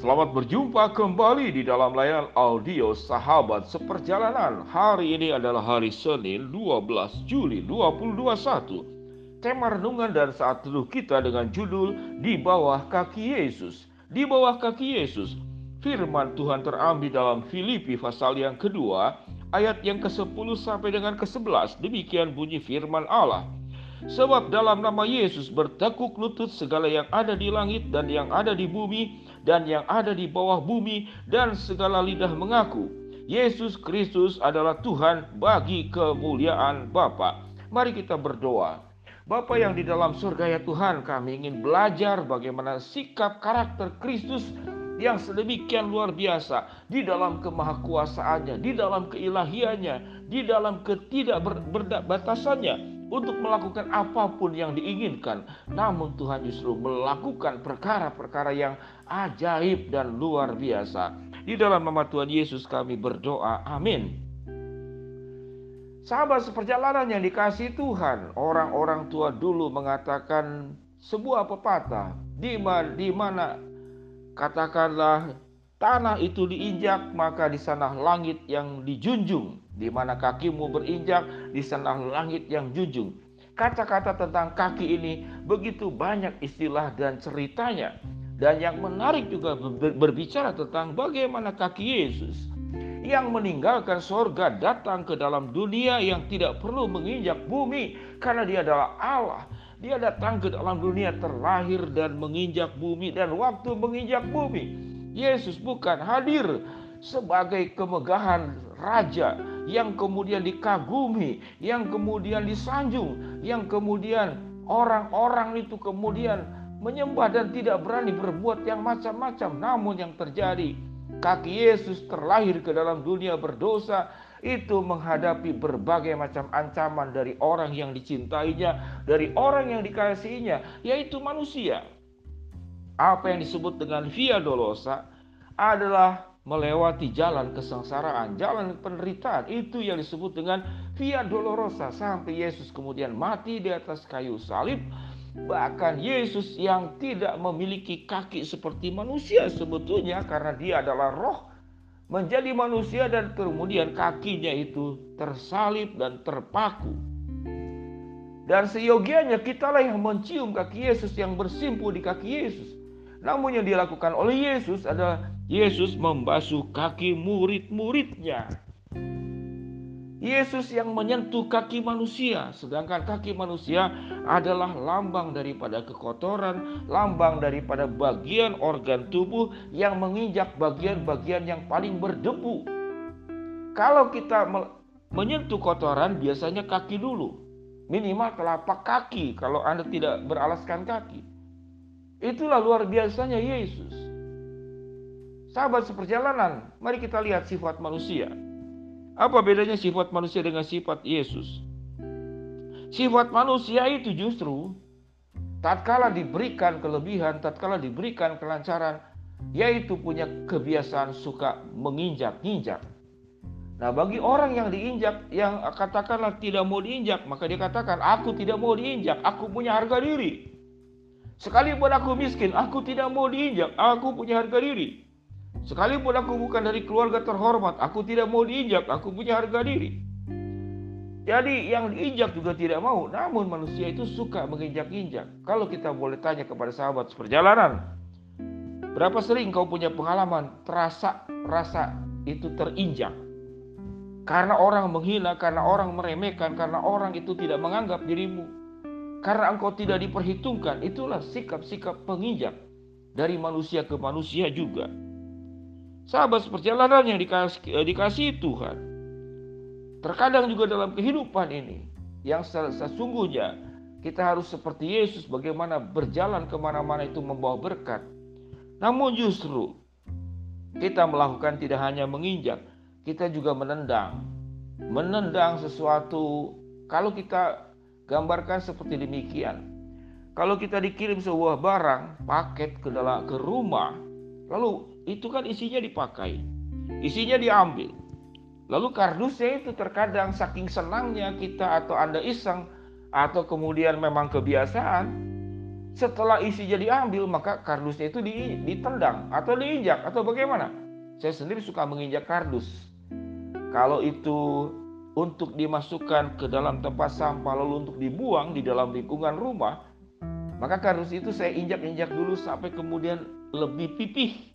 Selamat berjumpa kembali di dalam layanan audio Sahabat Seperjalanan. Hari ini adalah hari Senin 12 Juli 2021. Tema renungan dan saat teduh kita dengan judul Di bawah kaki Yesus. Di bawah kaki Yesus. Firman Tuhan terambil dalam Filipi pasal yang kedua, ayat yang ke-10 sampai dengan ke-11. Demikian bunyi firman Allah. Sebab dalam nama Yesus bertekuk lutut segala yang ada di langit dan yang ada di bumi dan yang ada di bawah bumi dan segala lidah mengaku Yesus Kristus adalah Tuhan bagi kemuliaan Bapa. Mari kita berdoa. Bapa yang di dalam surga ya Tuhan, kami ingin belajar bagaimana sikap karakter Kristus yang sedemikian luar biasa di dalam kemahakuasaannya, di dalam keilahiannya, di dalam ketidakbatasannya, untuk melakukan apa pun yang diinginkan. Namun Tuhan justru melakukan perkara-perkara yang ajaib dan luar biasa. Di dalam nama Tuhan Yesus kami berdoa. Amin. Sahabat seperjalanan yang dikasih Tuhan, orang-orang tua dulu mengatakan sebuah pepatah di mana, katakanlah tanah itu diinjak maka di sana langit yang dijunjung di mana kakimu berinjak, di sana langit yang junjung. Kata-kata tentang kaki ini begitu banyak istilah dan ceritanya. Dan yang menarik juga berbicara tentang bagaimana kaki Yesus yang meninggalkan sorga datang ke dalam dunia yang tidak perlu menginjak bumi karena dia adalah Allah. Dia datang ke dalam dunia terlahir dan menginjak bumi dan waktu menginjak bumi. Yesus bukan hadir sebagai kemegahan raja yang kemudian dikagumi, yang kemudian disanjung, yang kemudian orang-orang itu kemudian menyembah dan tidak berani berbuat yang macam-macam. Namun yang terjadi, kaki Yesus terlahir ke dalam dunia berdosa, itu menghadapi berbagai macam ancaman dari orang yang dicintainya, dari orang yang dikasihinya, yaitu manusia. Apa yang disebut dengan via dolosa adalah melewati jalan kesengsaraan, jalan penderitaan. Itu yang disebut dengan via dolorosa sampai Yesus kemudian mati di atas kayu salib. Bahkan Yesus yang tidak memiliki kaki seperti manusia sebetulnya karena dia adalah roh menjadi manusia dan kemudian kakinya itu tersalib dan terpaku. Dan seyogianya kitalah yang mencium kaki Yesus yang bersimpu di kaki Yesus. Namun yang dilakukan oleh Yesus adalah Yesus membasuh kaki murid-muridnya. Yesus yang menyentuh kaki manusia, sedangkan kaki manusia adalah lambang daripada kekotoran, lambang daripada bagian organ tubuh yang menginjak bagian-bagian yang paling berdebu. Kalau kita menyentuh kotoran, biasanya kaki dulu, minimal telapak kaki kalau Anda tidak beralaskan kaki. Itulah luar biasanya Yesus. Sahabat seperjalanan, mari kita lihat sifat manusia. Apa bedanya sifat manusia dengan sifat Yesus? Sifat manusia itu justru tatkala diberikan kelebihan, tatkala diberikan kelancaran, yaitu punya kebiasaan suka menginjak-injak. Nah, bagi orang yang diinjak, yang katakanlah tidak mau diinjak, maka dia katakan, aku tidak mau diinjak, aku punya harga diri. Sekalipun aku miskin, aku tidak mau diinjak, aku punya harga diri. Sekalipun aku bukan dari keluarga terhormat, aku tidak mau diinjak, aku punya harga diri. Jadi yang diinjak juga tidak mau, namun manusia itu suka menginjak-injak. Kalau kita boleh tanya kepada sahabat seperjalanan, berapa sering kau punya pengalaman terasa rasa itu terinjak? Karena orang menghina, karena orang meremehkan, karena orang itu tidak menganggap dirimu. Karena engkau tidak diperhitungkan, itulah sikap-sikap penginjak dari manusia ke manusia juga. Sahabat seperjalanan yang dikasih, eh, dikasih Tuhan. Terkadang juga dalam kehidupan ini yang sesungguhnya kita harus seperti Yesus bagaimana berjalan ke mana-mana itu membawa berkat. Namun justru kita melakukan tidak hanya menginjak, kita juga menendang. Menendang sesuatu kalau kita gambarkan seperti demikian. Kalau kita dikirim sebuah barang, paket ke dalam ke rumah, lalu itu kan isinya dipakai, isinya diambil. Lalu kardusnya itu terkadang saking senangnya kita atau Anda iseng atau kemudian memang kebiasaan, Setelah isinya diambil, maka kardusnya itu ditendang atau diinjak atau bagaimana? Saya sendiri suka menginjak kardus. Kalau itu untuk dimasukkan ke dalam tempat sampah lalu untuk dibuang di dalam lingkungan rumah, maka kardus itu saya injak-injak dulu sampai kemudian lebih pipih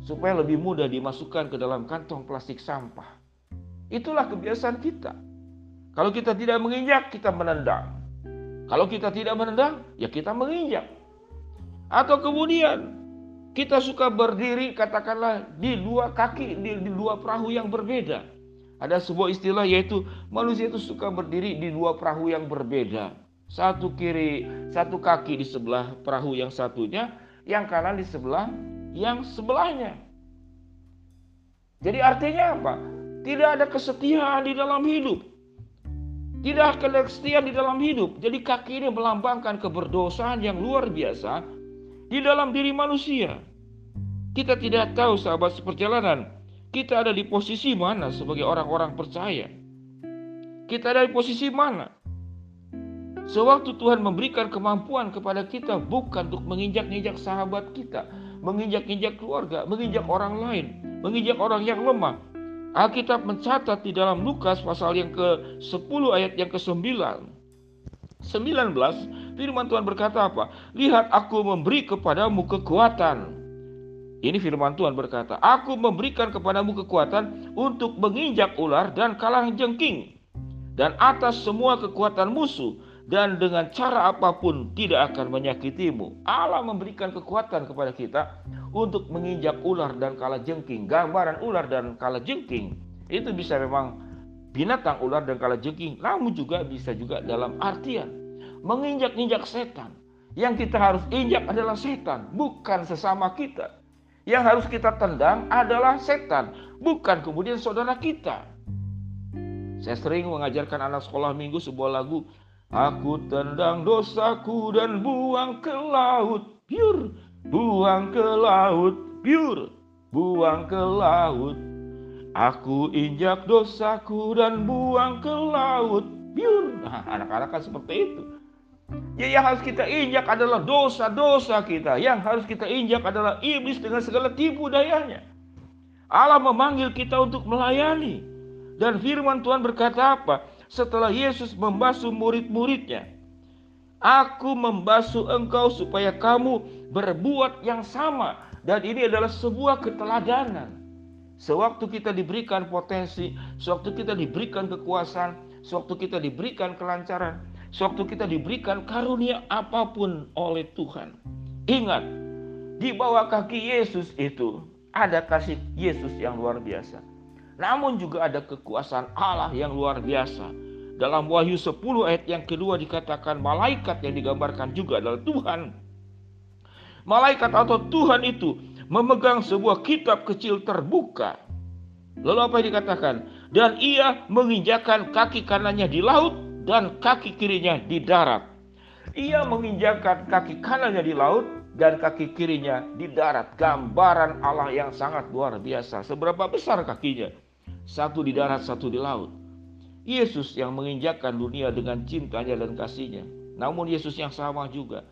supaya lebih mudah dimasukkan ke dalam kantong plastik sampah. Itulah kebiasaan kita. Kalau kita tidak menginjak, kita menendang. Kalau kita tidak menendang, ya kita menginjak. Atau kemudian kita suka berdiri katakanlah di dua kaki, di, di dua perahu yang berbeda. Ada sebuah istilah yaitu manusia itu suka berdiri di dua perahu yang berbeda. Satu kiri, satu kaki di sebelah perahu yang satunya, yang kanan di sebelah yang sebelahnya. Jadi artinya apa? Tidak ada kesetiaan di dalam hidup. Tidak ada kesetiaan di dalam hidup. Jadi kaki ini melambangkan keberdosaan yang luar biasa di dalam diri manusia. Kita tidak tahu sahabat seperjalanan. Kita ada di posisi mana sebagai orang-orang percaya. Kita ada di posisi mana? Sewaktu Tuhan memberikan kemampuan kepada kita bukan untuk menginjak-injak sahabat kita, menginjak-injak keluarga, menginjak orang lain, menginjak orang yang lemah, Alkitab mencatat di dalam Lukas pasal yang ke-10 ayat yang ke-9. 19 firman Tuhan berkata apa? Lihat aku memberi kepadamu kekuatan. Ini firman Tuhan berkata, aku memberikan kepadamu kekuatan untuk menginjak ular dan kalang jengking dan atas semua kekuatan musuh dan dengan cara apa pun tidak akan menyakitimu. Allah memberikan kekuatan kepada kita untuk menginjak ular dan kala jengking. Gambaran ular dan kala jengking itu bisa memang binatang ular dan kala jengking, namun juga bisa juga dalam artian menginjak-injak setan. Yang kita harus injak adalah setan, bukan sesama kita. Yang harus kita tendang adalah setan, bukan kemudian saudara kita. Saya sering mengajarkan anak sekolah minggu sebuah lagu Aku tendang dosaku dan buang ke laut Biur, buang ke laut Biur, buang ke laut. Aku injak dosaku dan buang ke laut Biur Nah anak-anak kan seperti itu Ya yang harus kita injak adalah dosa-dosa kita Yang harus kita injak adalah iblis dengan segala tipu dayanya Allah memanggil kita untuk melayani Dan firman Tuhan berkata apa? setelah Yesus membasuh murid-muridnya. Aku membasuh engkau supaya kamu berbuat yang sama. Dan ini adalah sebuah keteladanan. Sewaktu kita diberikan potensi, sewaktu kita diberikan kekuasaan, sewaktu kita diberikan kelancaran, sewaktu kita diberikan karunia apa pun oleh Tuhan. Ingat, di bawah kaki Yesus itu ada kasih Yesus yang luar biasa. Namun juga ada kekuasaan Allah yang luar biasa. Dalam Wahyu 10 ayat yang kedua dikatakan malaikat yang digambarkan juga adalah Tuhan. Malaikat atau Tuhan itu memegang sebuah kitab kecil terbuka. Lalu apa yang dikatakan? Dan ia menginjakan kaki kanannya di laut dan kaki kirinya di darat. Ia menginjakan kaki kanannya di laut dan kaki kirinya di darat. Gambaran Allah yang sangat luar biasa. Seberapa besar kakinya? satu di darat, satu di laut. Yesus yang menginjakkan dunia dengan cintanya dan kasihnya. Namun Yesus yang sama juga.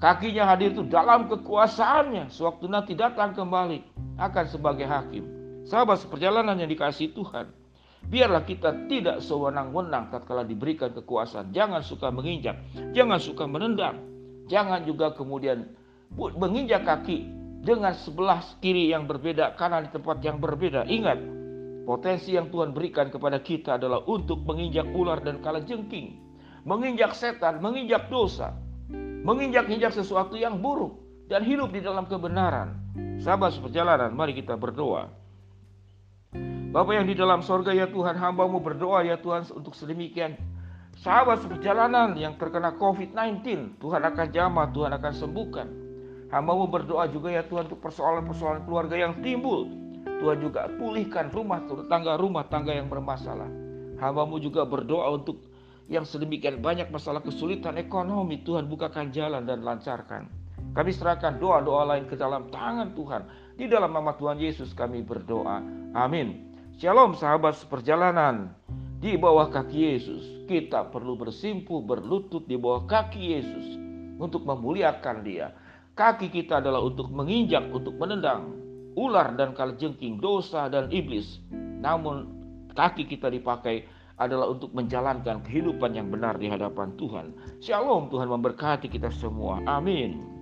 Kakinya hadir itu dalam kekuasaannya. Sewaktu nanti datang kembali akan sebagai hakim. Sahabat seperjalanan yang dikasih Tuhan. Biarlah kita tidak sewenang-wenang tatkala diberikan kekuasaan. Jangan suka menginjak, jangan suka menendang. Jangan juga kemudian menginjak kaki dengan sebelah kiri yang berbeda, kanan di tempat yang berbeda. Ingat, Potensi yang Tuhan berikan kepada kita adalah untuk menginjak ular dan kalajengking, menginjak setan, menginjak dosa, menginjak-injak sesuatu yang buruk dan hidup di dalam kebenaran. Sahabat seperjalanan, mari kita berdoa. Bapak yang di dalam sorga ya Tuhan, hambamu berdoa ya Tuhan untuk sedemikian sahabat seperjalanan yang terkena COVID-19. Tuhan akan jamah, Tuhan akan sembuhkan. Hambamu berdoa juga ya Tuhan untuk persoalan-persoalan keluarga yang timbul Tuhan juga pulihkan rumah tangga-rumah tangga yang bermasalah. Hambamu juga berdoa untuk yang sedemikian banyak masalah kesulitan ekonomi. Tuhan bukakan jalan dan lancarkan. Kami serahkan doa-doa lain ke dalam tangan Tuhan. Di dalam nama Tuhan Yesus kami berdoa. Amin. Shalom sahabat seperjalanan. Di bawah kaki Yesus. Kita perlu bersimpuh berlutut di bawah kaki Yesus. untuk memuliakan Dia. Kaki kita adalah untuk menginjak, untuk menendang ular dan kalajengking, dosa dan iblis. Namun kaki kita dipakai adalah untuk menjalankan kehidupan yang benar di hadapan Tuhan. Shalom Tuhan memberkati kita semua. Amin.